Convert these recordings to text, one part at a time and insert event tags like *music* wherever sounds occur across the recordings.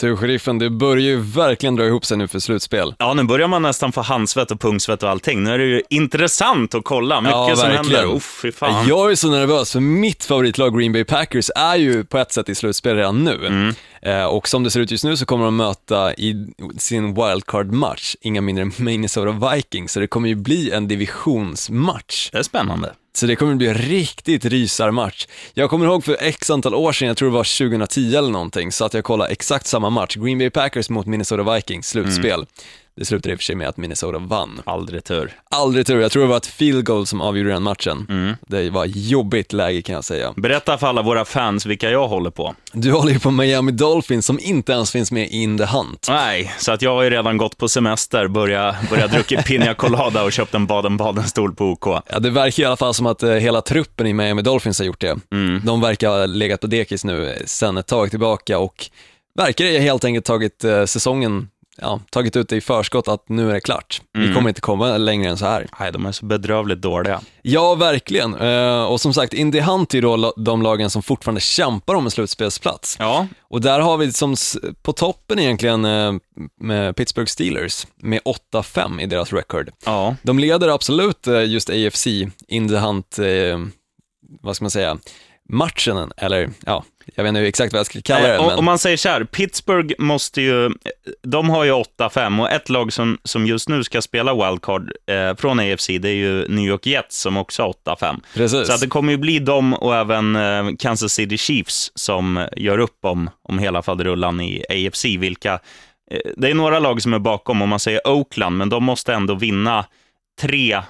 Du, sheriffen, det börjar ju verkligen dra ihop sig nu för slutspel. Ja, nu börjar man nästan få handsvett och pungsvett och allting. Nu är det ju intressant att kolla. Mycket Ja, som händer. Uff, fy fan. Jag är så nervös, för mitt favoritlag Green Bay Packers är ju på ett sätt i slutspel redan nu. Mm. Eh, och som det ser ut just nu så kommer de möta i sin wildcard-match, inga mindre än Minnesota Vikings, så det kommer ju bli en divisionsmatch. Det är spännande. Så det kommer bli en riktigt rysarmatch. Jag kommer ihåg för x antal år sedan, jag tror det var 2010 eller någonting, så att jag kollade exakt samma match, Green Bay Packers mot Minnesota Vikings, slutspel. Mm. Det slutade i och för sig med att Minnesota vann. Aldrig tur. Aldrig tur, jag tror det var ett field goal som avgjorde den matchen. Mm. Det var jobbigt läge kan jag säga. Berätta för alla våra fans vilka jag håller på. Du håller ju på Miami Dolphins som inte ens finns med in the hunt. Nej, så att jag har ju redan gått på semester, börjat börja druckit *laughs* Pina Colada och köpt en Baden-Baden-stol på OK. Ja, det verkar i alla fall som att eh, hela truppen i Miami Dolphins har gjort det. Mm. De verkar ha legat på dekis nu eh, sen ett tag tillbaka och verkar helt enkelt tagit eh, säsongen, ja, tagit ut det i förskott att nu är det klart. Vi Mm. kommer inte komma längre än så här. Nej, de är så bedrövligt dåliga. Ja, verkligen. Eh, Och som sagt, in the hunt är då de lagen som fortfarande kämpar om en slutspelsplats. Ja, Och där har vi som på toppen egentligen eh, med Pittsburgh Steelers med 8-5 i deras record. ja. De leder absolut eh, just AFC, in the hunt, vad ska man säga, matchen, eller ja, jag vet inte exakt vad jag ska kalla det. Eh, om- men... Om man säger så här, Pittsburgh måste ju, de har ju 8-5 och ett lag som, som just nu ska spela wildcard eh, från AFC, det är ju New York Jets som också har 8-5. Precis. Så att det kommer ju bli dem och även eh, Kansas City Chiefs som gör upp om, om hela faderullan i AFC, vilka, eh, det är några lag som är bakom, om man säger Oakland, men de måste ändå vinna tre,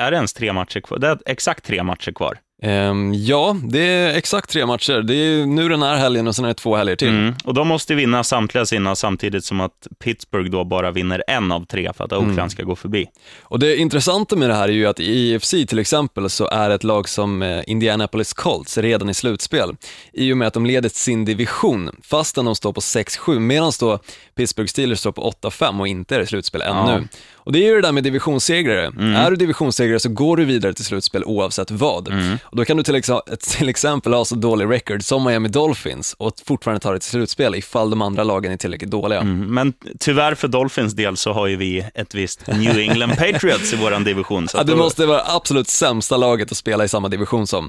är det ens tre matcher kvar? Det är exakt tre matcher kvar. Ehm, ja, det är exakt tre matcher. Det är nu den här helgen och sen är det två helger till. Mm. Och de måste vinna samtliga sina samtidigt som att Pittsburgh då bara vinner en av tre för att Oakland Mm. ska gå förbi. Och det intressanta med det här är ju att i EFC till exempel så är ett lag som eh, Indianapolis Colts redan i slutspel. I och med att de leder sin division, fastän de står på 6-7, medan då Pittsburgh Steelers står på 8-5 och inte är i slutspel ännu. Och det är ju det där med divisionssegrare. Är du divisionssegrare så går du vidare till slutspel oavsett vad. Då kan du till, exa- till exempel ha så dålig record som Miami Dolphins och fortfarande ta dig till slutspel ifall de andra lagen är tillräckligt dåliga. Mm. Men tyvärr för Dolphins del så har ju vi ett visst New England *laughs* Patriots i våran division. Så Ja, det då- måste vara absolut sämsta laget att spela i samma division som.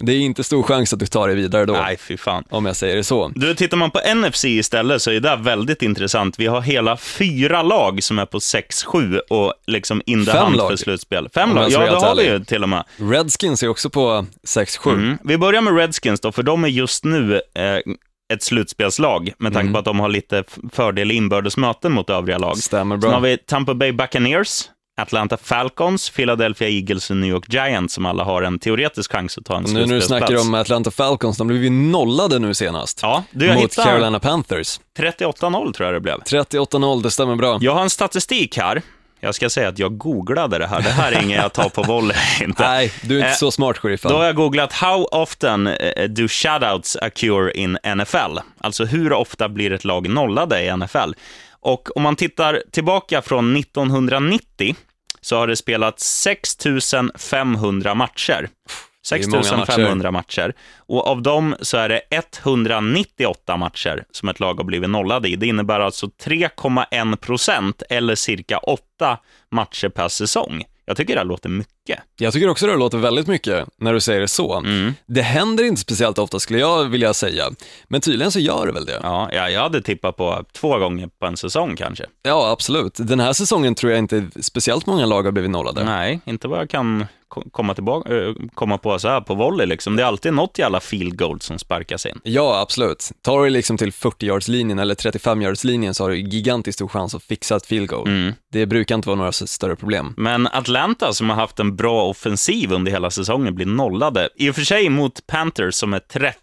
Det är inte stor chans att du tar dig vidare då, Nej, fy fan. om jag säger det så. Du, tittar man på NFC istället så är det väldigt intressant. Vi har hela fyra lag som är på 6-7 och liksom in the Fem hunt lag. för slutspel. Fem lag, ja det har vi ju till och med. Redskins är också på 6-7. Mm. Vi börjar med Redskins då, för de är just nu eh, ett slutspelslag med tanke Mm. på att de har lite fördel i inbördes möten mot övriga lag. Stämmer Sen har bra. vi Tampa Bay Buccaneers, Atlanta Falcons, Philadelphia Eagles och New York Giants som alla har en teoretisk chans att ta en Och nu när du slutspelsplats. snackar om Atlanta Falcons, de blev ju nollade nu senast. Ja, du, mot Carolina Panthers. 38-0 tror jag det blev. 38-0, det stämmer bra. Jag har en statistik här. Jag ska säga att jag googlade det här. Det här är inget jag tar på volley. *laughs* Inte. Nej, du är inte Eh, så smart, sheriffen. Då har jag googlat “How often eh, do shoutouts occur in NFL?” Alltså hur ofta blir ett lag nollade i NFL? Och om man tittar tillbaka från 1990 så har det spelats 6 500 matcher. Det är 6 många 500 matcher. Och av dem så är det 198 matcher som ett lag har blivit nollade i. Det innebär alltså 3,1 procent eller cirka 8 matcher per säsong. Jag tycker det här låter mycket. Jag tycker också det låter väldigt mycket när du säger det så. Mm. Det händer inte speciellt ofta skulle jag vilja säga, men tydligen så gör det väl det. Ja, jag hade tippat på två gånger på en säsong kanske. Ja, absolut. Den här säsongen tror jag inte speciellt många lag har blivit nollade. Nej, inte vad jag kan komma, tillbaka, eh, komma på så här på volley. Liksom. Det är alltid något jävla field goal som sparkas in. Ja, absolut. Tar du liksom till 40-yardslinjen eller 35-yardslinjen så har du gigantiskt stor chans att fixa ett field goal. Mm. Det brukar inte vara några större problem. Men Atlanta, som har haft en bra offensiv under hela säsongen, blir nollade. I och för sig mot Panthers som är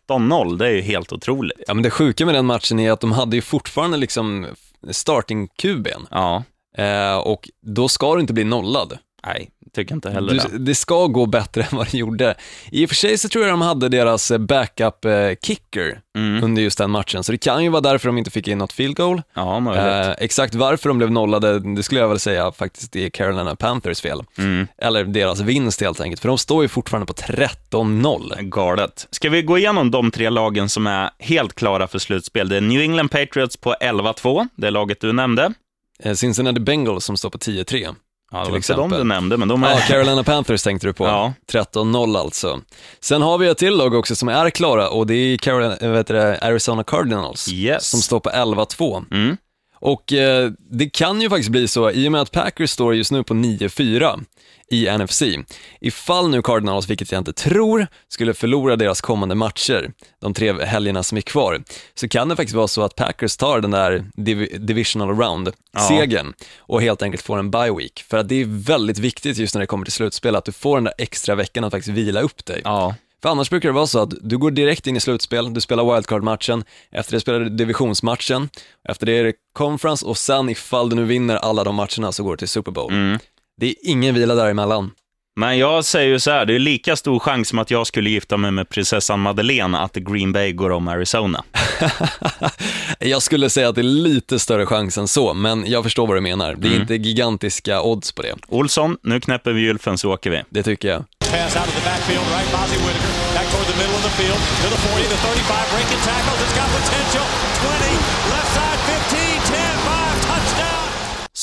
13-0, det är ju helt otroligt. Ja, men det sjuka med den matchen är att de hade ju fortfarande liksom starting-QB'n Ja, eh, och då ska du inte bli nollad. nej, tycker inte heller det. Det ska gå bättre *laughs* än vad det gjorde. I och för sig så tror jag de hade deras eh, backup-kicker Mm. under just den matchen, så det kan ju vara därför de inte fick in något field goal. Ja, möjligt. Eh, exakt varför de blev nollade, det skulle jag väl säga faktiskt är Carolina Panthers fel. Mm. Eller deras vinst helt enkelt, för de står ju fortfarande på 13-0. Galet. Ska vi gå igenom de tre lagen som är helt klara för slutspel? Det är New England Patriots på 11-2, det laget du nämnde. Eh, Cincinnati Bengals som står på 10-3. Ja, det Till var inte de exempel. du nämnde, men de är... Ja, Carolina Panthers tänkte du på. Ja. 13-0 alltså. Sen har vi ett till lag också som är klara och det är Carolina, heter det, Arizona Cardinals Yes. som står på 11-2. Mm. Och eh, det kan ju faktiskt bli så, i och med att Packers står just nu på 9-4 i NFC, ifall nu Cardinals, vilket jag inte tror, skulle förlora deras kommande matcher, de tre helgerna som är kvar, så kan det faktiskt vara så att Packers tar den där div- divisional round-segern och helt enkelt får en bye week. För att det är väldigt viktigt just när det kommer till slutspel, att du får den där extra veckan att faktiskt vila upp dig. Ja. För annars brukar det vara så att du går direkt in i slutspel, du spelar wildcard-matchen, efter det spelar du divisionsmatchen, efter det är det conference och sen ifall du nu vinner alla de matcherna så går du till Super Bowl. Mm. Det är ingen vila däremellan. Men jag säger ju så här, det är lika stor chans som att jag skulle gifta mig med prinsessan Madeleine att Green Bay går om Arizona. *laughs* jag skulle säga att det är lite större chans än så, men jag förstår vad du menar. Det är Mm. inte gigantiska odds på det. Olsson, nu knäpper vi gylfen så åker vi. Det tycker jag. Pass out of the backfield, right? Mozzie Whitaker back toward the middle of the field to the 40, the 35, breaking tackles. It's got potential. 20, left side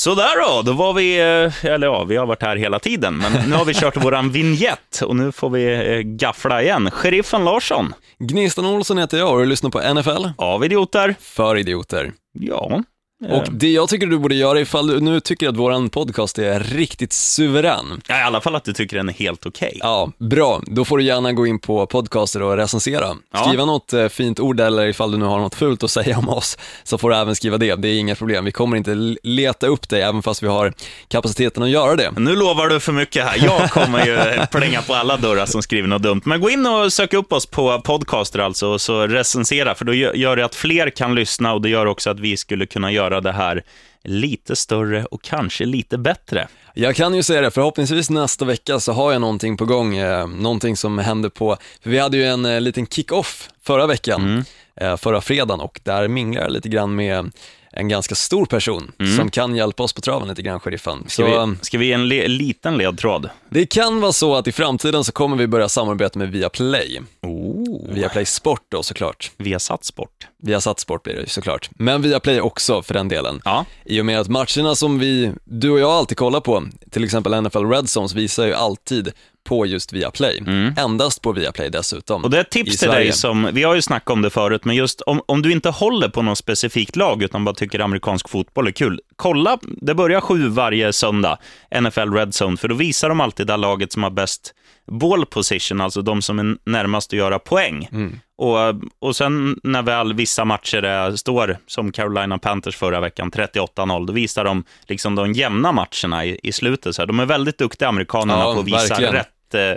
Sådär då, då var vi, eh, eller ja, vi har varit här hela tiden, men nu har vi kört *laughs* våran vignett och nu får vi eh, gaffla igen. Sheriffen Larsson, Gnistan Olsson heter jag och du lyssnar på NFL av idioter. för idioter. Ja. Och det jag tycker du borde göra ifall du nu tycker att våran podcast är riktigt suverän, ja, I alla fall att du tycker den är helt okej. Ja, bra. Då får du gärna gå in på podcaster och recensera. Ja. Skriva något eh, fint ord eller ifall du nu har något fult att *laughs* säga om oss så får du även skriva det. Det är inga problem. Vi kommer inte leta upp dig även fast vi har kapaciteten att göra det. Nu lovar du för mycket här. Jag kommer ju *laughs* plänga på alla dörrar som skriver något dumt. Men gå in och sök upp oss på Podcaster alltså, och så recensera, för då gör det att fler kan lyssna och det gör också att vi skulle kunna göra det här lite större och kanske lite bättre. Jag kan ju säga det, förhoppningsvis nästa vecka så har jag någonting på gång, eh, någonting som händer på, för vi hade ju en eh, liten kick-off förra veckan, eh, förra fredagen och där minglar jag lite grann med en ganska stor person som kan hjälpa oss på traven lite grann, sheriffen. Ska, Så, vi, ska vi ge en le, liten ledtråd? Det kan vara så att i framtiden så kommer vi börja samarbeta med Viaplay. Oh. Viaplay Sport då såklart. Vi har satt sport. Viasat Sport blir det såklart. Men Viaplay också för den delen. Ja. I och med att matcherna som vi, du och jag alltid kollar på, till exempel NFL Red Zones visar ju alltid på just Viaplay. Endast på Viaplay dessutom. Mm. Och det är ett tips till Sverige. dig som, vi har ju snackat om det förut, men just om, om du inte håller på något specifikt lag utan bara tycker amerikansk fotboll är kul, kolla, det börjar sju varje söndag, NFL Red Zone, för då visar de alltid det laget som har bäst ball position, alltså de som är närmast att göra poäng. Mm. Och, och sen när väl vissa matcher är, står, som Carolina Panthers förra veckan, 38-0, då visar de liksom de jämna matcherna i, i slutet. Så här. De är väldigt duktiga, amerikanerna, Ja, på att visa verkligen. rätt,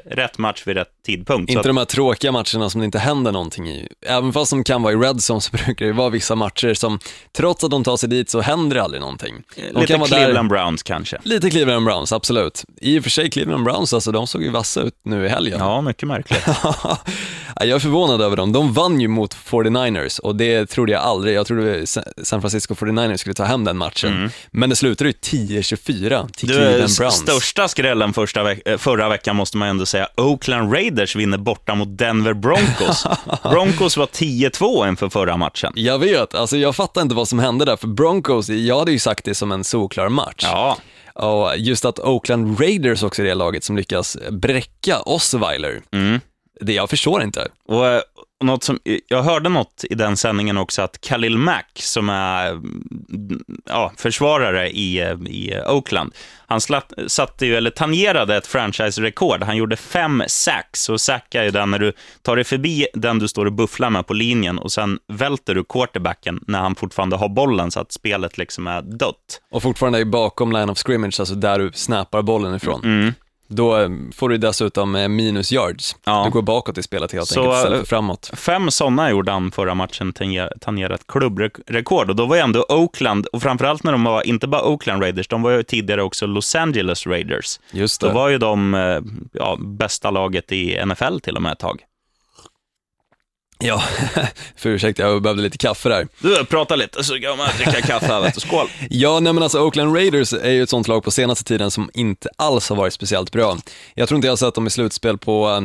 rätt match vid rätt tidpunkt. Inte de här tråkiga matcherna som det inte händer någonting i. Även fast de kan vara i Red Zone så *laughs* brukar det vara vissa matcher som, trots att de tar sig dit så händer det aldrig någonting. De Lite Cleveland Browns kanske. Lite Cleveland Browns, absolut. I och för sig, Cleveland Browns, alltså, de såg ju vassa ut nu i helgen. Ja, mycket märkligt. *laughs* jag är förvånad över dem. De vann ju mot 49ers och det trodde jag aldrig. Jag trodde San Francisco 49ers skulle ta hem den matchen. Men det slutade ju 10-24 till Du, Cleveland Browns. största skrällen första veck- eh, förra veckan måste man ändå säga. Oakland Raiders vinner borta mot Denver Broncos. *laughs* Broncos var 10-2 inför förra matchen. Jag vet, alltså jag fattar inte vad som hände där, för Broncos, jag hade ju sagt det som en solklar match. Ja, Och just att Oakland Raiders också är det laget som lyckas bräcka Osweiler, mm. det jag förstår inte. och, eh, och något som, jag hörde något i den sändningen också, att Khalil Mack, som är ja, försvarare i, i Oakland, han slatt, satte ju, eller tangerade ett franchise-rekord. Han gjorde fem sacks, och sack är ju den när du tar dig förbi den du står och bufflar med på linjen och sen välter du quarterbacken när han fortfarande har bollen så att spelet liksom är dött. Och fortfarande är bakom line of scrimmage, alltså där du snappar bollen ifrån. Mm. Då eh, får du dessutom eh, minus yards. Ja. Du går bakåt i spelet helt Så, enkelt istället eh, för framåt. Fem sådana gjorde han förra matchen, tangerat klubbrekord. Och då var ju ändå Oakland, och framförallt när de var, inte bara Oakland Raiders, de var ju tidigare också Los Angeles Raiders. Just Då det. var ju de ja, bästa laget i NFL till och med ett tag. Ja, *laughs* för ursäkta, jag behövde lite kaffe där. Du, prata lite så kan man dricka kaffe här, *laughs* vet du. Skål! Ja, nej men alltså Oakland Raiders är ju ett sånt lag på senaste tiden som inte alls har varit speciellt bra. Jag tror inte jag har sett dem i slutspel på, eh,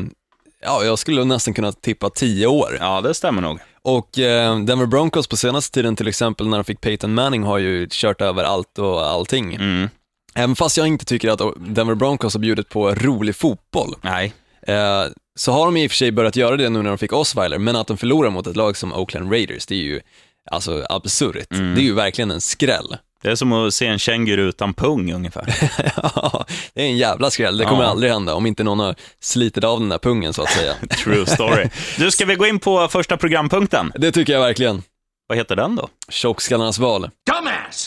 ja, jag skulle nästan kunna tippa tio år. Ja, det stämmer nog. Och eh, Denver Broncos på senaste tiden till exempel när de fick Peyton Manning har ju kört över allt och allting. Mm. Även fast jag inte tycker att Denver Broncos har bjudit på rolig fotboll, Nej. eh, så har de i och för sig börjat göra det nu när de fick Osweiler, men att de förlorar mot ett lag som Oakland Raiders, det är ju alltså absurt. Det är ju verkligen en skräll. Det är som att se en känguru utan pung ungefär. *laughs* Ja, det är en jävla skräll, det kommer Ja. aldrig hända om inte någon har slitit av den där pungen så att säga. *laughs* True story. Du, ska vi gå in på första programpunkten? Det tycker jag verkligen. Vad heter den då? Tjockskallarnas val.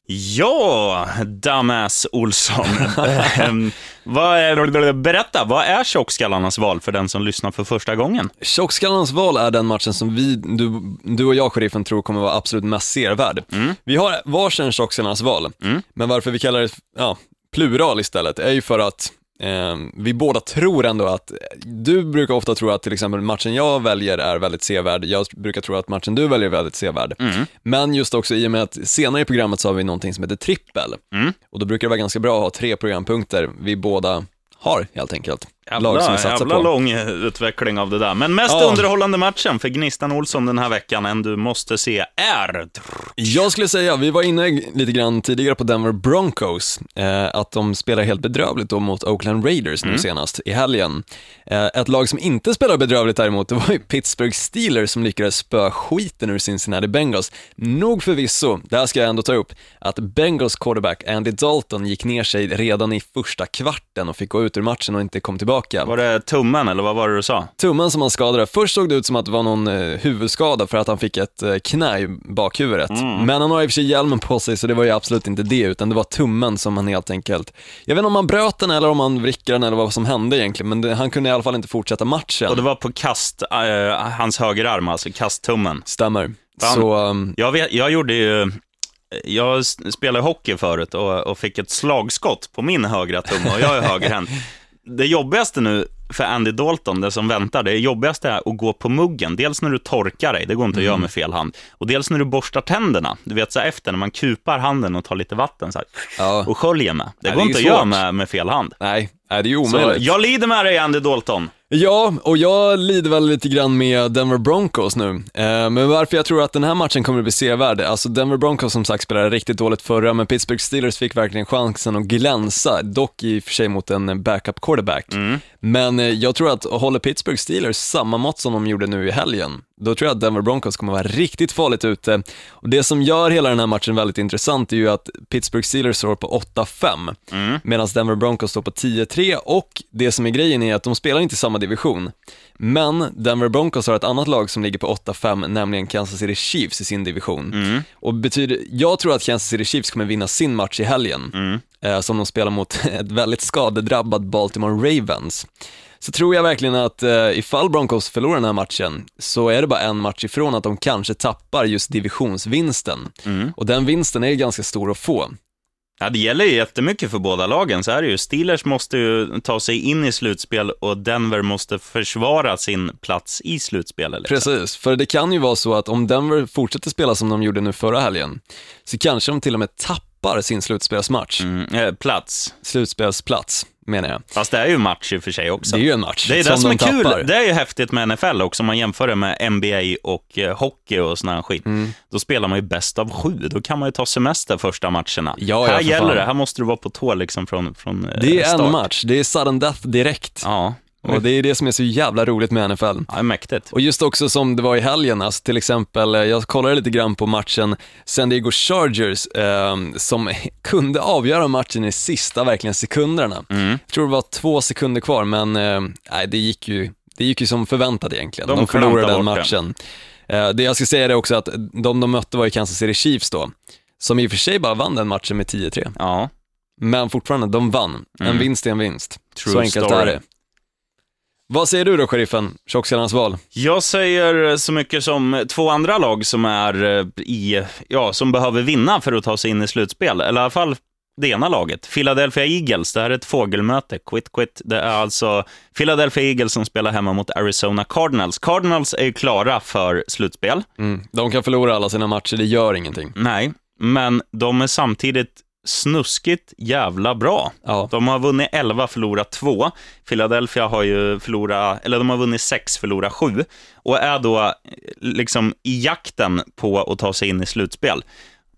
Ja, Dumbass Olsson. *laughs* Ehm, vad är, berätta, vad är tjockskallarnas val för den som lyssnar för första gången? Tjockskallarnas val är den matchen som vi, du, du och jag, sheriffen, tror kommer vara absolut mest servärd. Vi har varsin tjockskallarnas val, men varför vi kallar det ja, plural istället är ju för att vi båda tror ändå att, du brukar ofta tro att till exempel matchen jag väljer är väldigt sevärd, jag brukar tro att matchen du väljer är väldigt sevärd. Men just också i och med att senare i programmet så har vi någonting som heter trippel, och då brukar det vara ganska bra att ha tre programpunkter vi båda har helt enkelt. Lag som vi satsar jävla på. lång utveckling av det där. Men mest Ja. underhållande matchen för Gnistan Olsson den här veckan, en du måste se, är... Jag skulle säga, vi var inne lite grann tidigare på Denver Broncos, eh, att de spelar helt bedrövligt då mot Oakland Raiders nu senast i helgen. Eh, ett lag som inte spelar bedrövligt däremot, det var ju Pittsburgh Steelers som lyckades spöa skiten ur Cincinnati Bengals. Nog förvisso, det här ska jag ändå ta upp, att Bengals quarterback Andy Dalton gick ner sig redan i första kvarten och fick gå ut ur matchen och inte kom tillbaka. Var det tummen, eller vad var det du sa? Tummen som han skadade, först såg det ut som att det var någon eh, huvudskada för att han fick ett eh, knä i bakhuvudet. Men han har i och för sig hjälmen på sig så det var ju absolut inte det, utan det var tummen som han helt enkelt, jag vet inte om han bröt den eller om han vrickade den eller vad som hände egentligen, men det, han kunde i alla fall inte fortsätta matchen. Och det var på kast, eh, hans högerarm, alltså kasttummen. Stämmer. Fan. Så, um, Jag, vet, jag gjorde ju... Jag spelade hockey förut och, och fick ett slagskott på min högra tumme och jag är högerhänt. *laughs* Det jobbigaste nu för Andy Dalton, det som väntar, det jobbigaste är att gå på muggen. Dels när du torkar dig, det går inte att göra med fel hand. Och dels när du borstar tänderna. Du vet så här efter, när man kupar handen och tar lite vatten så här, ja, och sköljer med. Det Nej, går det inte att göra med, med fel hand. nej, nej, det är ju Så omöjligt. jag lider med dig, Andy Dalton. Ja, och jag lider väl lite grann med Denver Broncos nu. Eh, men varför jag tror att den här matchen kommer att bli sevärd, alltså Denver Broncos som sagt spelade riktigt dåligt förra, men Pittsburgh Steelers fick verkligen chansen att glänsa, dock i och för sig mot en backup quarterback. Men eh, jag tror att håller Pittsburgh Steelers samma mått som de gjorde nu i helgen, då tror jag att Denver Broncos kommer vara riktigt farligt ute. Och det som gör hela den här matchen väldigt intressant är ju att Pittsburgh Steelers står på 8-5, medan Denver Broncos står på 10-3 och det som är grejen är att de spelar inte i samma division. Men Denver Broncos har ett annat lag som ligger på 8-5, nämligen Kansas City Chiefs i sin division. Och betyder, jag tror att Kansas City Chiefs kommer vinna sin match i helgen, eh, som de spelar mot *laughs* ett väldigt skadedrabbat Baltimore Ravens. Så tror jag verkligen att eh, ifall Broncos förlorar den här matchen, så är det bara en match ifrån att de kanske tappar just divisionsvinsten. Och den vinsten är ju ganska stor att få. Ja, det gäller ju jättemycket för båda lagen, så är det ju. Steelers måste ju ta sig in i slutspel och Denver måste försvara sin plats i slutspelet. Liksom. Precis, för det kan ju vara så att om Denver fortsätter spela som de gjorde nu förra helgen, så kanske de till och med tappar sin slutspelsmatch. Mm, eh, plats. Slutspelsplats, menar jag. Fast det är ju match i och för sig också. Det är ju en match Det är det som, de är kul. tappar. Det är ju häftigt med NFL också, om man jämför det med NBA och eh, hockey och sån här skit. Mm. Då spelar man ju bäst av sju. Då kan man ju ta semester första matcherna. Ja, ja, här gäller fan. det. Här måste du vara på tå liksom från, från eh, Det är start. en match, det är sudden death direkt. Ja, Och det är det som är så jävla roligt med NFL. ja mäktigt. Och just också som det var i helgen, alltså till exempel, eh, jag kollade lite grann på matchen San Diego Chargers eh, som *laughs* kunde avgöra matchen i sista verkligen sekunderna. Mm. Jag tror det var två sekunder kvar, men eh, det gick ju det gick ju som förväntat egentligen. De De, förlorade den matchen. Eh, det jag ska säga är också att de de mötte var ju Kansas City Chiefs då, som i och för sig bara vann den matchen med 10-3. Ja. Men fortfarande, de vann. En Mm. vinst är en vinst. True Så enkelt story. är det. Vad säger du då, sheriffen? Tjockskallarnas val? Jag säger så mycket som två andra lag som är eh, i, ja, som behöver vinna för att ta sig in i slutspel. Eller i alla fall det ena laget. Philadelphia Eagles, det här är ett fågelmöte. Quit, quit. Det är alltså Philadelphia Eagles som spelar hemma mot Arizona Cardinals. Cardinals är ju klara för slutspel. Mm. De kan förlora alla sina matcher, det gör ingenting. Nej, men de är samtidigt snuskigt jävla bra. Ja. De har vunnit 11, förlorat 2. Philadelphia har ju förlorat, eller de har vunnit 6, förlorat 7. Och är då eh, liksom i jakten på att ta sig in i slutspel.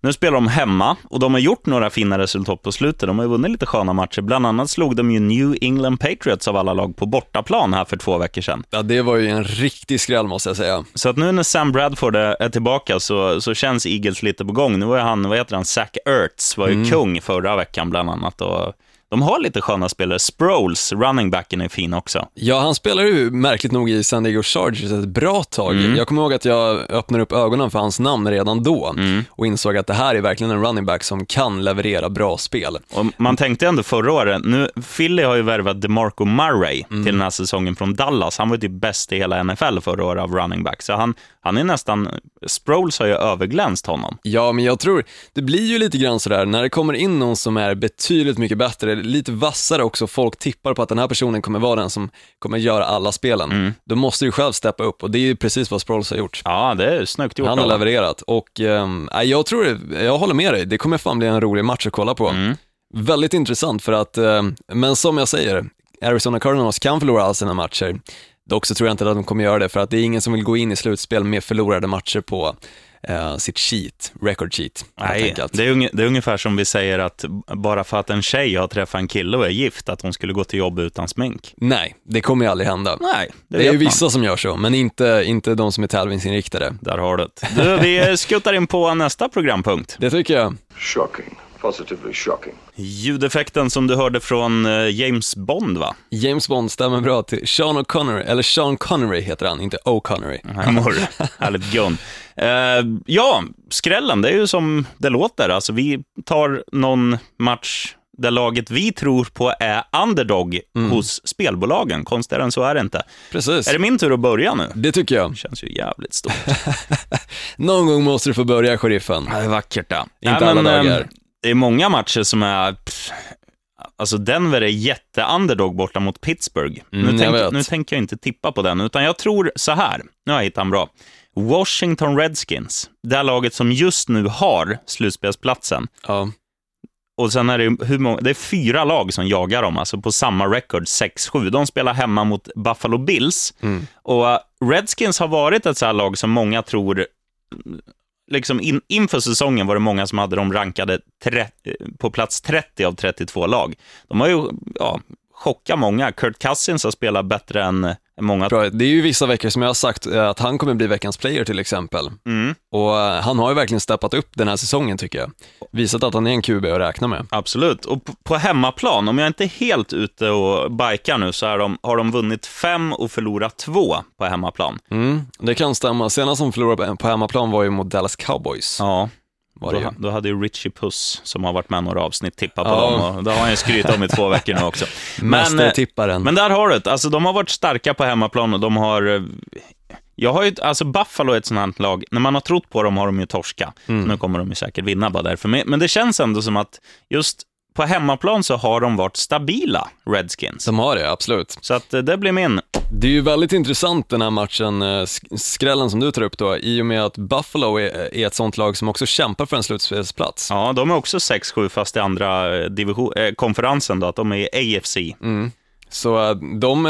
Nu spelar de hemma och de har gjort några fina resultat på slutet. De har ju vunnit lite sköna matcher. Bland annat slog de ju New England Patriots av alla lag på bortaplan här för två veckor sedan. Ja, det var ju en riktig skräll måste jag säga. Så att nu när Sam Bradford är tillbaka så, så känns Eagles lite på gång. Nu var han, vad heter han, Zach Ertz var ju kung förra veckan bland annat. Och de har lite sköna spelare. Sproles, running backen, är fin också. Ja, han spelar ju märkligt nog i San Diego Chargers ett bra tag. Mm. Jag kommer ihåg att jag öppnade upp ögonen för hans namn redan då Mm. och insåg att det här är verkligen en running back som kan leverera bra spel. Och man tänkte ändå förra året, nu, Philly har ju värvat DeMarco Murray till den här säsongen från Dallas. Han var ju typ bäst i hela NFL förra året av running back. Så han, han är nästan, Sproles har ju överglänst honom. Ja, men jag tror, det blir ju lite grann sådär, när det kommer in någon som är betydligt mycket bättre, lite vassare också, folk tippar på att den här personen kommer vara den som kommer göra alla spelen, Mm. då måste du själv steppa upp och det är ju precis vad Sproles har gjort. Ja, det är snyggt gjort Han har levererat och nej, jag tror, jag håller med dig, det kommer fan bli en rolig match att kolla på. Mm. Väldigt intressant för att, ehm, men som jag säger, Arizona Cardinals kan förlora alla sina matcher. Dock så tror jag inte att de kommer göra det för att det är ingen som vill gå in i slutspel med förlorade matcher på eh, sitt sheet, record sheet. helt Nej, det är, unge- det är ungefär som vi säger att bara för att en tjej har träffat en kille och är gift, att hon skulle gå till jobb utan smink. Nej, det kommer ju aldrig hända. Nej, det, Det, är ju man. vissa som gör så, men inte, inte de som är tävlingsinriktade. Där har du det. Du, vi *laughs* skuttar in på nästa programpunkt. Det tycker jag. Shocking. Positively shocking. Ljudeffekten som du hörde från eh, James Bond, va? James Bond stämmer bra till Sean O'Connery, eller Sean Connery heter han, inte O'Connery. Härligt gun. Eh, ja, skrällen, det är ju som det låter. Alltså, vi tar någon match där laget vi tror på är underdog hos spelbolagen. Konstigare än så är det inte. Precis, Är det min tur att börja nu? det tycker jag. känns ju jävligt stort. *laughs* Någon gång måste du få börja, sheriffen. Ja, det är vackert det. Inte alla dagar. Eh, Det är många matcher som är... Pff, alltså Denver är jätte-underdog borta mot Pittsburgh. Mm, nu, tänk, nu tänker jag inte tippa på den, utan jag tror så här. Nu har jag hittat en bra. Washington Redskins, det här laget som just nu har slutspelsplatsen. Ja. Och sen är det, hur många, det är fyra lag som jagar dem, alltså på samma record, 6-7. De spelar hemma mot Buffalo Bills. Mm. Och uh, Redskins har varit ett så här lag som många tror, liksom in, inför säsongen var det många som hade dem rankade tre, eh, på plats 30 av 32 lag. De har ju ja, chockat många. Kurt Cousins har spelat bättre än eh, många. Bra. Det är ju vissa veckor som jag har sagt eh, att han kommer bli veckans player till exempel. Mm, Och eh, han har ju verkligen steppat upp den här säsongen tycker jag. Visat att han är en QB att räkna med. absolut. Och på, hemmaplan, om jag inte är helt ute och bikar nu, så är de, har de vunnit fem och förlorat två på hemmaplan. Mm, det kan stämma. Senast som förlorade på- på hemmaplan var ju mot Dallas Cowboys. Ja, var. Då, då hade ju Richie Puss, som har varit med några avsnitt, tippat på Ja. dem. Och det har han ju skrytit om i två veckor nu också. *laughs* Men, eh, men där har du det. Alltså, de har varit starka på hemmaplan och de har... eh, Jag har ju, alltså Buffalo är ett sånt här lag, när man har trott på dem har de ju torska. Mm. Nu kommer de ju säkert vinna bara därför. Men, men det känns ändå som att just på hemmaplan så har de varit stabila, Redskins. De har det, absolut. Så att eh, det blir min. Det är ju väldigt intressant den här matchen, eh, sk- skrällen som du tar upp då, i och med att Buffalo är, är ett sånt lag som också kämpar för en slutspelsplats. Ja, de är också 6-7 fast i andra eh, division, eh, konferensen då, att de är i AFC. Mm. Så eh, de,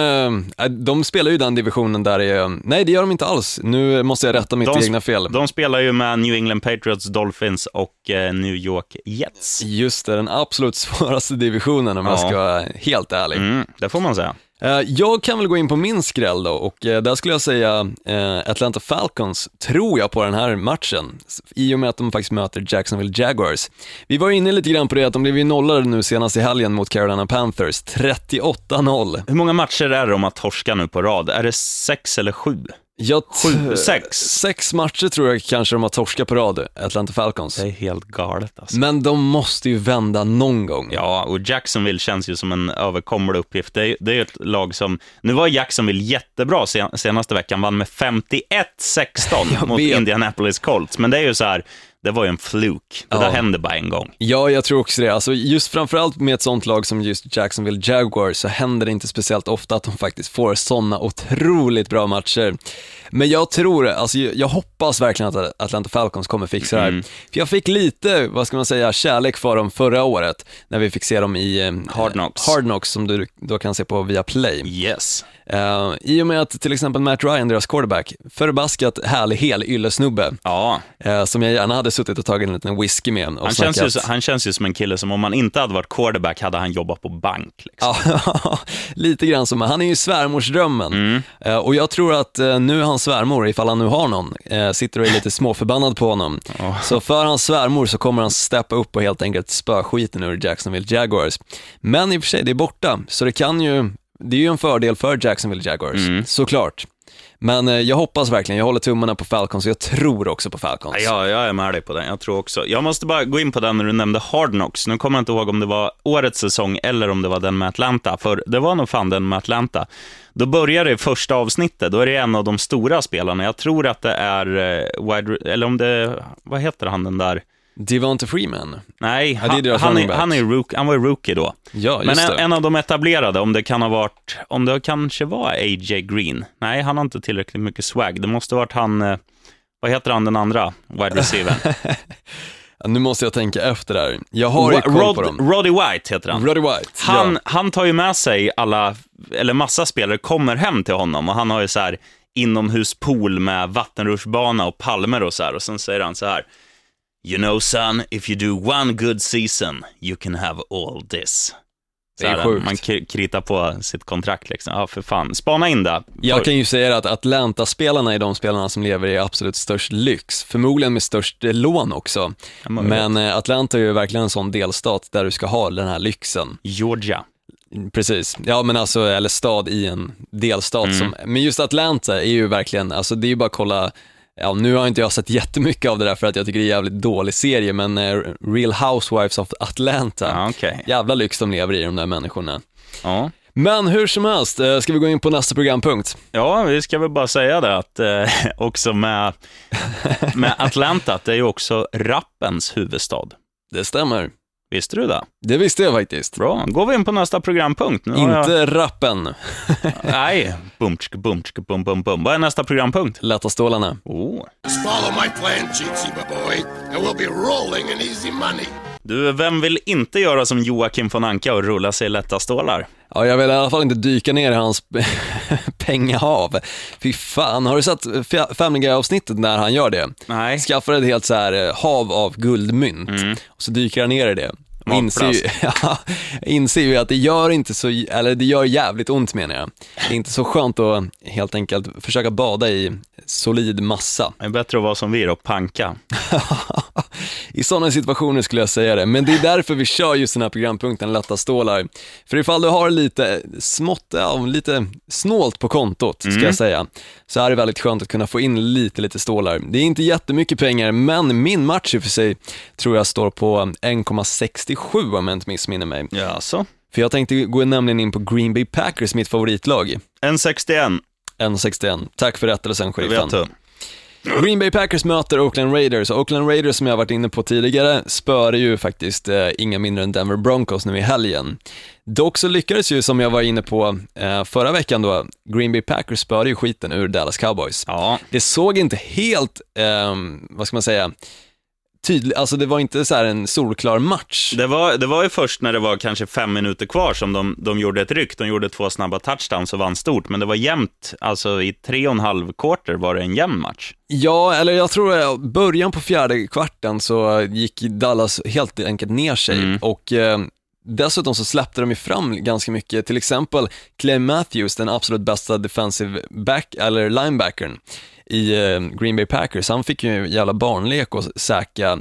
eh, de spelar ju den divisionen där är, nej det gör de inte alls. Nu måste jag rätta mitt De- egna fel. De spelar ju med New England Patriots, Dolphins och eh, New York Jets. Just det, den absolut *laughs* svåraste divisionen om jag Ja. ska vara helt ärlig. Mm, det får man säga. Eh, jag kan väl gå in på min skräll då och eh, där skulle jag säga eh, Atlanta Falcons, tror jag på den här matchen, i och med att de faktiskt möter Jacksonville Jaguars. Vi var inne lite grann på det att de blev ju nollade nu senast i helgen mot Carolina Panthers, 38-0. Hur många matcher är det om att torska nu på rad? Är det sex eller sju? Jag Sju, sex. Sex matcher tror jag kanske de har torskat på rad, Atlanta Falcons. Det är helt galet alltså. Men de måste ju vända någon gång. Ja, och Jacksonville känns ju som en överkomlig uppgift. Det är, det är ett lag som... Nu var Jacksonville jättebra sen, senaste veckan, vann med 51-16 mot vet. Indianapolis Colts. Men det är ju så här, det var ju en fluk. Det Ja. där hände bara en gång. Ja, jag tror också det. Alltså, just framförallt med ett sånt lag som just Jacksonville Jaguars så händer det inte speciellt ofta att de faktiskt får sådana otroligt bra matcher. Men jag tror, alltså jag hoppas verkligen att Atlanta Falcons kommer fixa det här. För jag fick lite, vad ska man säga, kärlek för dem förra året när vi fick se dem i eh, Hard Knocks. Hard Knocks som du då kan se på via Play. Yes. Eh, I och med att till exempel Matt Ryan, deras quarterback, förbaskat härlig hel yllesnubbe, Ja, eh, som jag gärna hade suttit och tagit en liten whisky med och han känns, ju, han känns ju som en kille som om han inte hade varit quarterback hade han jobbat på bank. Liksom. *laughs* Lite grann som, han är ju svärmorsdrömmen. Mm. Eh, och jag tror att nu hans svärmor, ifall han nu har någon, sitter och är lite småförbannad på honom. Så för hans svärmor så kommer han steppa upp och helt enkelt spöa skiten ur Jacksonville Jaguars. Men i och för sig, det är borta, så det kan ju, det är ju en fördel för Jacksonville Jaguars, Mm. såklart. Men eh, jag hoppas verkligen, jag håller tummarna på Falcons och jag tror också på Falcons. Ja, jag är med dig på den. Jag tror också. Jag måste bara gå in på den när du nämnde Hard Knocks. Nu kommer jag inte ihåg om det var årets säsong eller om det var den med Atlanta, för det var nog fan den med Atlanta. Då börjar det första avsnittet, då är det en av de stora spelarna. Jag tror att det är, eh, wide, eller om det, vad heter han den där? Devonta Freeman, Nej, Ja, det är han, han, är, han, är rook, han var rookie då. ja Men en, en av de etablerade, om det kan ha varit, om det kanske var A.J. Green. Nej, han har inte tillräckligt mycket swag. Det måste ha varit han, eh, vad heter han den andra wide receiver? *laughs* Ja, nu måste jag tänka efter där. Jag har ju koll på Rod, dem. Roddy White heter han. Roddy White, Han, ja. han tar ju med sig alla, eller massa spelare kommer hem till honom och han har ju så här inomhuspool med vattenrutschbana och palmer och så här. Och sen säger han så här. You know son, if you do one good season, you can have all this. Det är sjukt. Man kritar på sitt kontrakt liksom. Ja, för fan. Spana in det. Jag kan ju säga att Atlanta-spelarna är de spelarna som lever i absolut störst lyx, förmodligen med störst eh, lån också. Ja, men- Men eh, Atlanta är ju verkligen en sån delstat där du ska ha den här lyxen. Georgia. Precis, ja men alltså, eller stad i en delstat som, men just Atlanta är ju verkligen, alltså det är ju bara att kolla, ja nu har inte jag sett jättemycket av det där för att jag tycker det är en jävligt dålig serie, men eh, Real Housewives of Atlanta, Ja, okej. jävla lyx de lever i de där människorna. Ja. Men hur som helst, eh, ska vi gå in på nästa programpunkt? Ja, vi ska väl bara säga det att eh, *laughs* också med, med Atlanta, det är ju också rappens huvudstad. Det stämmer. Visste du det? Det visste jag faktiskt. Bra, går vi in på nästa programpunkt. Nu har jag... Inte rappen, *laughs* Nej, bumtsk, bumtsk, bum, bum, bum. Vad är nästa programpunkt? lätta stålarna. Oh. Just follow my plan, Cheatsy boy, and we'll be rolling in easy money. Du, vem vill inte göra som Joakim von Anka och rulla sig i lätta stålar? Ja, jag vill i alla fall inte dyka ner i hans *laughs* pengahav. Fy fan, har du sett Fa- Family Guy-avsnittet när han gör det? Nej. Skaffar ett helt så här eh, hav av guldmynt och så dyker han ner i det. Och inser, ju, *laughs* ja, inser ju att det gör inte så, eller det gör jävligt ont menar jag. Det är inte så skönt att helt enkelt försöka bada i solid massa. Det är bättre att vara som vi då, panka. *laughs* I sådana situationer skulle jag säga det, men det är därför vi kör just den här programpunkten lätta stålar. För ifall du har lite smått, ja, lite snålt på kontot, ska jag säga, så är det väldigt skönt att kunna få in lite, lite stålar. Det är inte jättemycket pengar, men min match i och för sig tror jag står på 1,67 om jag inte missminner mig. Ja, så. För jag tänkte gå nämligen in på Green Bay Packers, mitt favoritlag. En 61, 1,61. Tack för rättelsen, sheriffen. Green Bay Packers möter Oakland Raiders Oakland Raiders som jag varit inne på tidigare spöade ju faktiskt eh, inga mindre än Denver Broncos nu i helgen. Dock så lyckades ju, som jag var inne på eh, förra veckan då, Green Bay Packers spöade ju skiten ur Dallas Cowboys. Ja, Det såg inte helt, ehm, vad ska man säga, tydligt, alltså det var inte så här en solklar match. det var, det var ju först när det var kanske fem minuter kvar som de, de gjorde ett ryck. De gjorde två snabba touchdowns och vann stort, men det var jämnt. Alltså i tre och en halv quarter var det en jämn match. Ja, eller jag tror att början på fjärde kvarten så gick Dallas helt enkelt ner sig och eh, dessutom så släppte de ju fram ganska mycket, till exempel Clay Matthews, den absolut bästa defensive back, eller linebackern i eh, Green Bay Packers, han fick ju jävla barnlek och säkra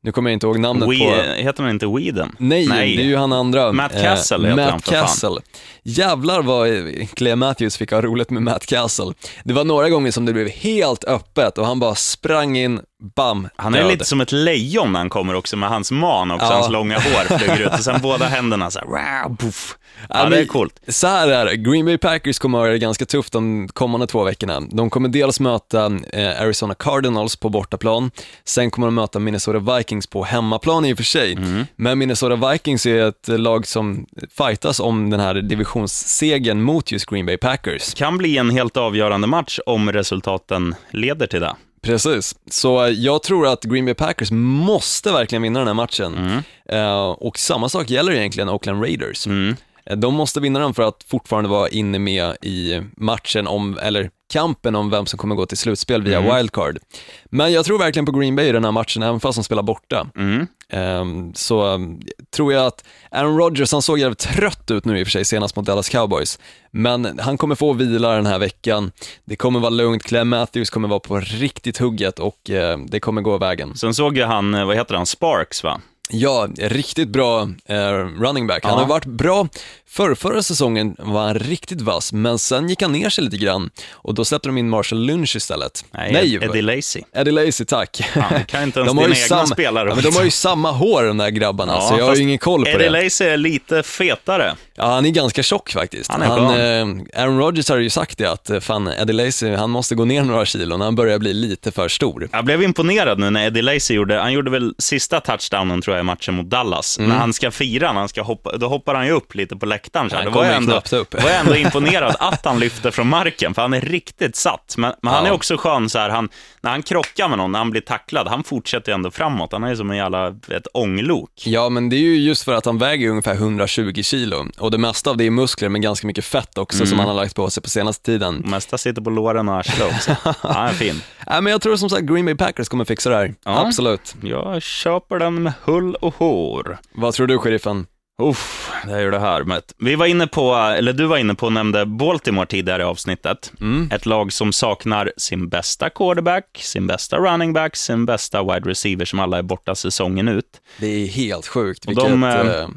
nu kommer jag inte ihåg namnet We, på... Heter han inte Weeden? Nej, det är ju han andra. Matt eh, Castle heter Matt han för fan. Castle. Jävlar vad eh, Clay Matthews fick ha roligt med Matt Castle. Det var några gånger som det blev helt öppet och han bara sprang in, bam, Han är död. lite som ett lejon när han kommer också med hans man också, Ja. hans långa hår flyger ut och sen båda händerna så här, wow, puff. Ja, men det är coolt. Så här är det, Green Bay Packers kommer att ha det ganska tufft de kommande två veckorna. De kommer dels möta eh, Arizona Cardinals på bortaplan, sen kommer de möta Minnesota Vikings på hemmaplan i och för sig. Mm. Men Minnesota Vikings är ett lag som fightas om den här divisionssegern mot just Green Bay Packers. Kan bli en helt avgörande match om resultaten leder till det. Precis, så eh, jag tror att Green Bay Packers måste verkligen vinna den här matchen. Eh, och samma sak gäller egentligen Oakland Raiders. Mm. De måste vinna den för att fortfarande vara inne med i matchen om, eller kampen om vem som kommer gå till slutspel via Mm. wildcard. Men jag tror verkligen på Green Bay i den här matchen, även fast de spelar borta. Mm. Ehm, så um, tror jag att Aaron Rodgers, han såg jävligt trött ut nu i och för sig senast mot Dallas Cowboys, men han kommer få vila den här veckan. Det kommer vara lugnt, Clem Matthews kommer vara på riktigt hugget och eh, det kommer gå vägen. Sen såg jag han, eh, vad heter han, Sparks va? Ja, riktigt bra eh, running back. Han Ja. har varit bra, för förra säsongen var han riktigt vass, men sen gick han ner sig lite grann och då släppte de in Marshall Lynch istället. Nej, Eddie Lacy. Eddie Lacy, tack. Fan, kan inte *laughs* ens De har dina egna samma, spelare ja, men de har ju samma hår de där grabbarna, Ja, så jag har ju ingen koll på Eddie det. Lacy är lite fetare. Ja, han är ganska tjock faktiskt. Han är eh, Aaron Rodgers har ju sagt det att eh, fan, Eddie Lacy, han måste gå ner några kilo när han börjar bli lite för stor. Jag blev imponerad nu när Eddie Lacy gjorde, han gjorde väl sista touchdownen tror jag i matchen mot Dallas. Mm. När han ska fira, när han ska hoppa, då hoppar han ju upp lite på läktaren. Så här. Han var jag ändå, upp. var jag ändå *laughs* imponerad att han lyfter från marken, för han är riktigt satt. Men, men han Ja. är också skön så här, han, när han krockar med någon, när han blir tacklad, han fortsätter ju ändå framåt. Han är som en jävla, ett ånglok. Ja, men det är ju just för att han väger ungefär 120 kilo och det mesta av det är muskler men ganska mycket fett också som han har lagt på sig på senaste tiden. Det mesta sitter på låren och arslet också. *laughs* Han är fin. Nej, men jag tror som sagt Green Bay Packers kommer fixa det här. Ja. Absolut. Jag köper den med hull och hår. Vad tror du, sheriffen? Uff, det är ju det här med... Vi var inne på, eller du var inne på och nämnde Baltimore tidigare i avsnittet. Ett lag som saknar sin bästa quarterback, sin bästa running back, sin bästa wide receiver som alla är borta säsongen ut. Det är helt sjukt Och vilket de, de, eh, eh,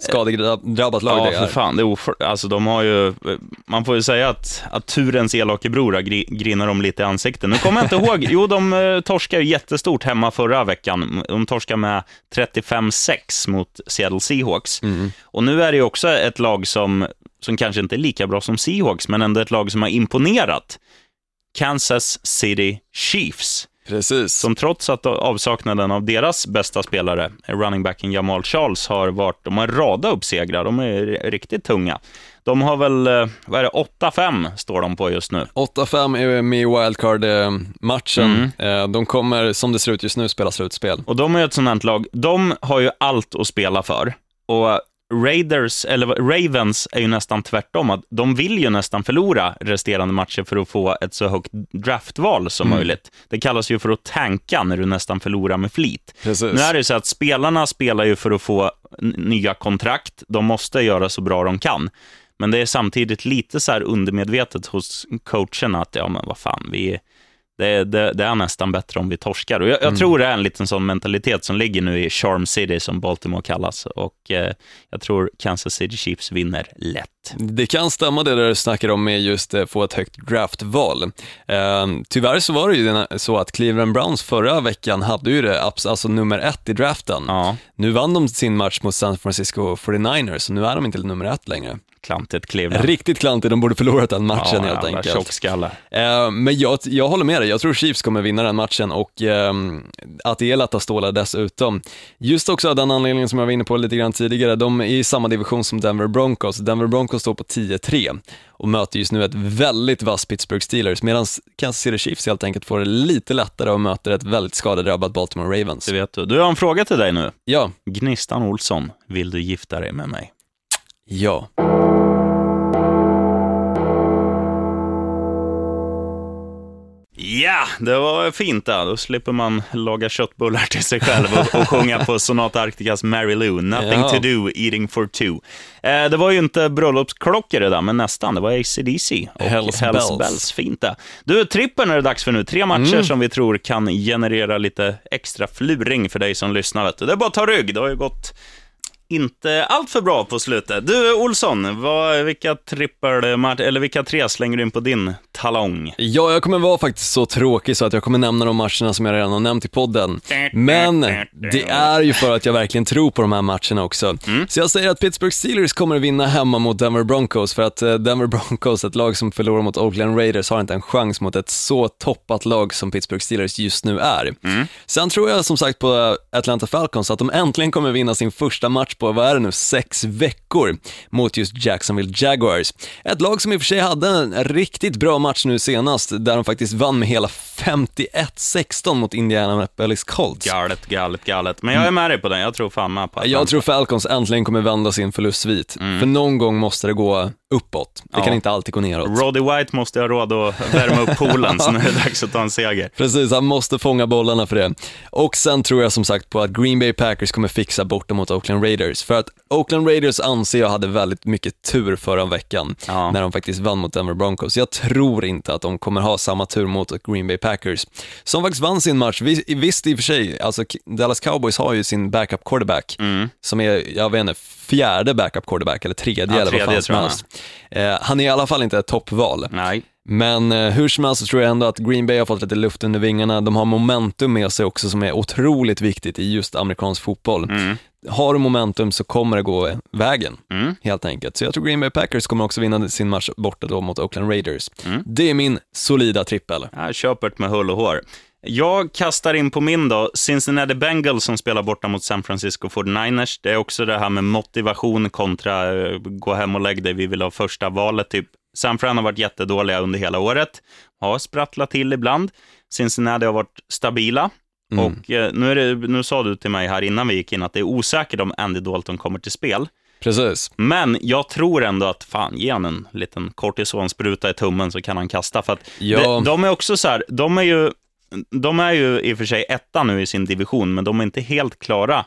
skadedrabbat lag Ja, det för är. fan. Det är oför... alltså, de har ju... Man får ju säga att, att turens elake bror gri... grinar dem lite i ansiktet. Nu kommer jag inte ihåg. Jo, de uh, torskade ju jättestort hemma förra veckan. De torskade med 35-6 mot Seattle Seahawks. Och nu är det ju också ett lag som, som kanske inte är lika bra som Seahawks, men ändå ett lag som har imponerat. Kansas City Chiefs Precis. som trots att avsaknaden av deras bästa spelare, running backen Jamal Charles, har varit, de har radat upp segrar. De är riktigt tunga. De har väl, eh, vad är det, 8-5 står de på just nu. 8-5 är med i wildcard-matchen. Mm. Eh, De kommer, som det ser ut just nu, spela slutspel. Och de är ett sånt här lag, de har ju allt att spela för. Och Raiders, eller Ravens är ju nästan tvärtom, att de vill ju nästan förlora resterande matcher för att få ett så högt draftval som möjligt. Det kallas ju för att tanka när du nästan förlorar med flit. Precis. Nu är det så att spelarna spelar ju för att få nya kontrakt. De måste göra så bra de kan. Men det är samtidigt lite så här undermedvetet hos coacherna att, ja men vad fan, vi, det, det, det är nästan bättre om vi torskar. Och jag, jag tror det är en liten sån mentalitet som ligger nu i Charm City, som Baltimore kallas. Och eh, jag tror Kansas City Chiefs vinner lätt. Det kan stämma det där du snackar om med just eh, få ett högt draftval. Eh, tyvärr så var det ju så att Cleveland Browns förra veckan hade ju det alltså nummer ett i draften. Ja, Nu vann de sin match mot San Francisco 49ers, så nu är de inte nummer ett längre. Klantigt Cleveland. Riktigt klantigt, de borde förlorat den matchen ja, helt enkelt. tjockskallar. Eh, men jag, jag håller med dig, jag tror Chiefs kommer vinna den matchen och ehm, att det är lätta stålar dessutom. Just också av den anledningen som jag var inne på lite grann tidigare, de är i samma division som Denver Broncos. Denver Broncos står på 10-3 och möter just nu ett väldigt vass Pittsburgh Steelers, medan Kansas City Chiefs helt enkelt får det lite lättare och möter ett väldigt skadedrabbat Baltimore Ravens. Det vet du. Du, har en fråga till dig nu. Ja, Gnistan Olsson, vill du gifta dig med mig? ja. Ja, det var fint det. Då slipper man laga köttbullar till sig själv och, och sjunga på Sonata Arcticas Mary Lou. Nothing Ja. to do, eating for two. Eh, det var ju inte bröllopsklockor det där, men nästan. Det var AC/DC och Hells Hells Bells. Bells. Fint det. Du, trippen är det dags för nu. Tre matcher Mm. som vi tror kan generera lite extra fluring för dig som lyssnar. Det är bara att ta rygg. Det har ju gått inte allt för bra på slutet. Du, Olsson, vad, vilka trippel, eller vilka tre slänger du in på din talong? Ja, jag kommer vara faktiskt så tråkig så att jag kommer nämna de matcherna som jag redan har nämnt i podden. Men det är ju för att jag verkligen tror på de här matcherna också. Så jag säger att Pittsburgh Steelers kommer vinna hemma mot Denver Broncos för att eh, Denver Broncos, ett lag som förlorar mot Oakland Raiders, har inte en chans mot ett så toppat lag som Pittsburgh Steelers just nu är. Sen tror jag som sagt på Atlanta Falcons att de äntligen kommer vinna sin första match på, vad är det nu, sex veckor mot just Jacksonville Jaguars. Ett lag som i och för sig hade en riktigt bra match nu senast, där de faktiskt vann med hela 51-16 mot Indianapolis Colts. Galet, galet, galet. Men jag är med dig på den. Jag tror fan med på Jag tror Falcons äntligen kommer vända sin förlustsvit, för någon gång måste det gå uppåt. Det Ja. kan inte alltid gå neråt. Roddy White måste ha råd att värma upp poolen, så nu är det dags att ta en seger. *laughs* Precis, han måste fånga bollarna för det. Och sen tror jag som sagt på att Green Bay Packers kommer fixa borta mot Oakland Raiders. För att Oakland Raiders anser jag hade väldigt mycket tur förra veckan, Ja. när de faktiskt vann mot Denver Broncos. Jag tror inte att de kommer ha samma tur mot Green Bay Packers, som faktiskt vann sin match. Vis- Visst i och för sig, alltså Dallas Cowboys har ju sin backup quarterback, som är, jag vet inte, fjärde backup quarterback, eller tredje Mm. Ja, eller vad fan som helst. Eh, han är i alla fall inte ett toppval. Nej. Men eh, hur som helst så tror jag ändå att Green Bay har fått lite luft under vingarna. De har momentum med sig också som är otroligt viktigt i just amerikansk fotboll. Har du momentum så kommer det gå vägen, helt enkelt. Så jag tror Green Bay Packers kommer också vinna sin match borta då mot Oakland Raiders. Det är min solida trippel. Ja, köpert med hull och hår. Jag kastar in på min då, Cincinnati Bengals som spelar borta mot San Francisco 49ers. Det är också det här med motivation kontra eh, gå hem och lägg dig, vi vill ha första valet. Typ. San Fran har varit jättedåliga under hela året, har sprattlat till ibland. Cincinnati har varit stabila. Och eh, nu, är det, nu sa du till mig här innan vi gick in att det är osäkert om Andy Dalton kommer till spel. Precis. Men jag tror ändå att, fan, ge han en liten kortisonspruta i tummen så kan han kasta. För att Ja. de, de är också så här, de är ju, de är ju i och för sig etta nu i sin division, men de är inte helt klara.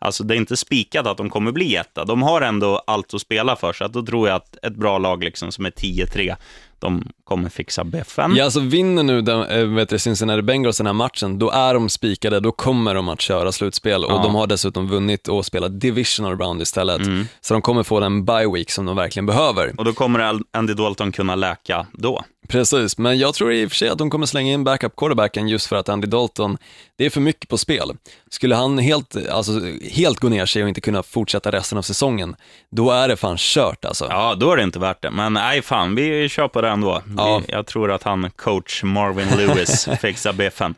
Alltså det är inte spikat att de kommer bli etta. De har ändå allt att spela för, så att då tror jag att ett bra lag liksom som är 10-3, de kommer fixa beffen. Ja, alltså vinner nu den, äh, vet du, Cincinnati Bengals den här matchen, då är de spikade, då kommer de att köra slutspel och Ja. de har dessutom vunnit och spelat divisional round istället. Mm. Så de kommer få den bye week som de verkligen behöver. Och då kommer Andy Dalton kunna läka då. Precis, men jag tror i och för sig att de kommer slänga in backup quarterbacken just för att Andy Dalton, det är för mycket på spel. Skulle han helt, alltså, helt gå ner sig och inte kunna fortsätta resten av säsongen, då är det fan kört alltså. Ja, då är det inte värt det. Men nej, fan, vi kör på det ändå. Ja. Jag tror att han, coach Marvin Lewis, *laughs* fixar biffen.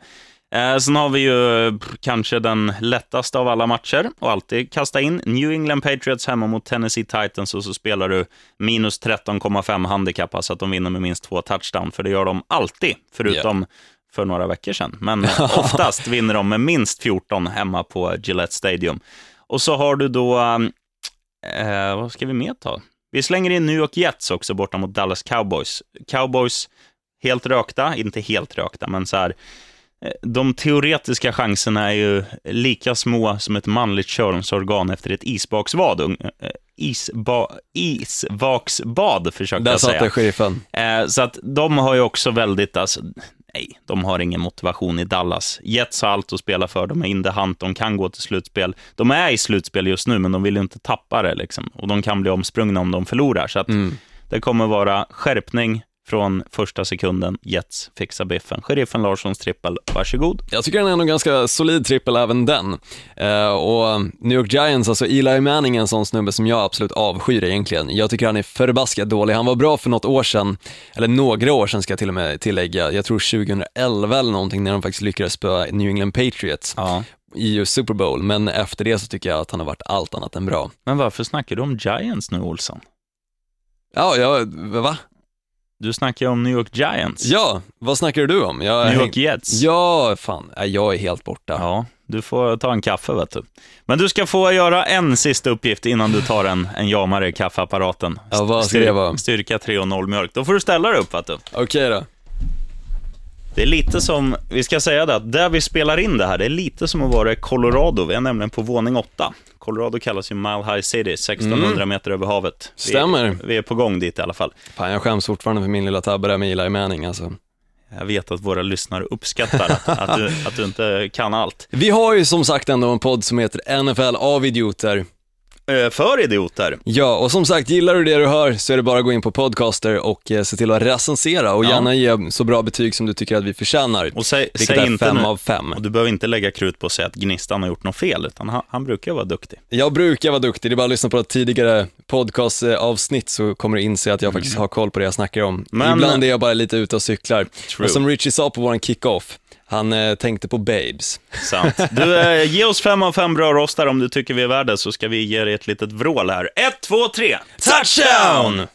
Eh, sen har vi ju kanske den lättaste av alla matcher och alltid kasta in New England Patriots hemma mot Tennessee Titans och så spelar du minus 13,5 handikapp, alltså att de vinner med minst två touchdown, för det gör de alltid, förutom för några veckor sedan. Men *laughs* oftast vinner de med minst 14 hemma på Gillette Stadium. Och så har du då, eh, vad ska vi mer ta? Vi slänger in New York Jets också borta mot Dallas Cowboys. Cowboys helt rökta, inte helt rökta, men så här, eh, de teoretiska chanserna är ju lika små som ett manligt könsorgan efter ett isbaksbad. eh, Isba, isvaksbad, försökte Där jag säga. det sheriffen. Eh, så att de har ju också väldigt, alltså, nej, de har ingen motivation i Dallas. Jets har allt att spela för, de är in the hunt, de kan gå till slutspel. De är i slutspel just nu, men de vill inte tappa det, liksom. och de kan bli omsprungna om de förlorar. Så att det kommer vara skärpning från första sekunden. Jets fixar biffen. Sheriffen Larssons trippel, varsågod. Jag tycker den är ändå ganska solid trippel även den. Eh, och New York Giants, alltså Eli Manning är en sån snubbe som jag absolut avskyr egentligen. Jag tycker han är förbaskat dålig. Han var bra för något år sedan, eller några år sedan ska jag till och med tillägga. Jag tror 2011 eller någonting när de faktiskt lyckades spöa New England Patriots Ja. i just Super Bowl. Men efter det så tycker jag att han har varit allt annat än bra. Men varför snackar du om Giants nu, Olsson? Ja, ja va? Du snackar ju om New York Giants. Ja, vad snackar du om? Jag, New York Jets. Ja, fan. Jag är helt borta. Ja, du får ta en kaffe, vet du. Men du ska få göra en sista uppgift innan du tar en, en jamare i kaffeapparaten. Ja, vad ska det vara? Styrka 3,0 mjölk. Då får du ställa dig upp, vet du. Okej då. Det är lite som, vi ska säga det, att där vi spelar in det här, det är lite som att vara i Colorado. Vi är nämligen på våning åtta. Colorado kallas ju Mile High City, 1600 meter över havet. Vi, Stämmer. Vi är på gång dit i alla fall. Fan, jag skäms fortfarande för min lilla tabbe där med Eli Manning alltså. Jag vet att våra lyssnare uppskattar att, att, du, att du inte kan allt. Vi har ju som sagt ändå en podd som heter NFL av idioter. Eh, För idioter. Ja, och som sagt, gillar du det du hör så är det bara att gå in på Podcaster och eh, se till att recensera och Ja. gärna ge så bra betyg som du tycker att vi förtjänar. Och säg, vilket säg är inte fem nu- av fem. Och du behöver inte lägga krut på att säga att Gnistan har gjort något fel, utan han, han brukar vara duktig. Jag brukar vara duktig, det är bara att lyssna på ett tidigare podcastavsnitt så kommer du inse att jag faktiskt har koll på det jag snackar om. Men- Ibland är jag bara lite ute och cyklar. True. Och som Richie sa på våran kick-off, han eh, tänkte på babes. Sant. Du, eh, ge oss fem av fem bra rostar om du tycker vi är värda, så ska vi ge dig ett litet vrål här. Ett, två, tre. Touchdown!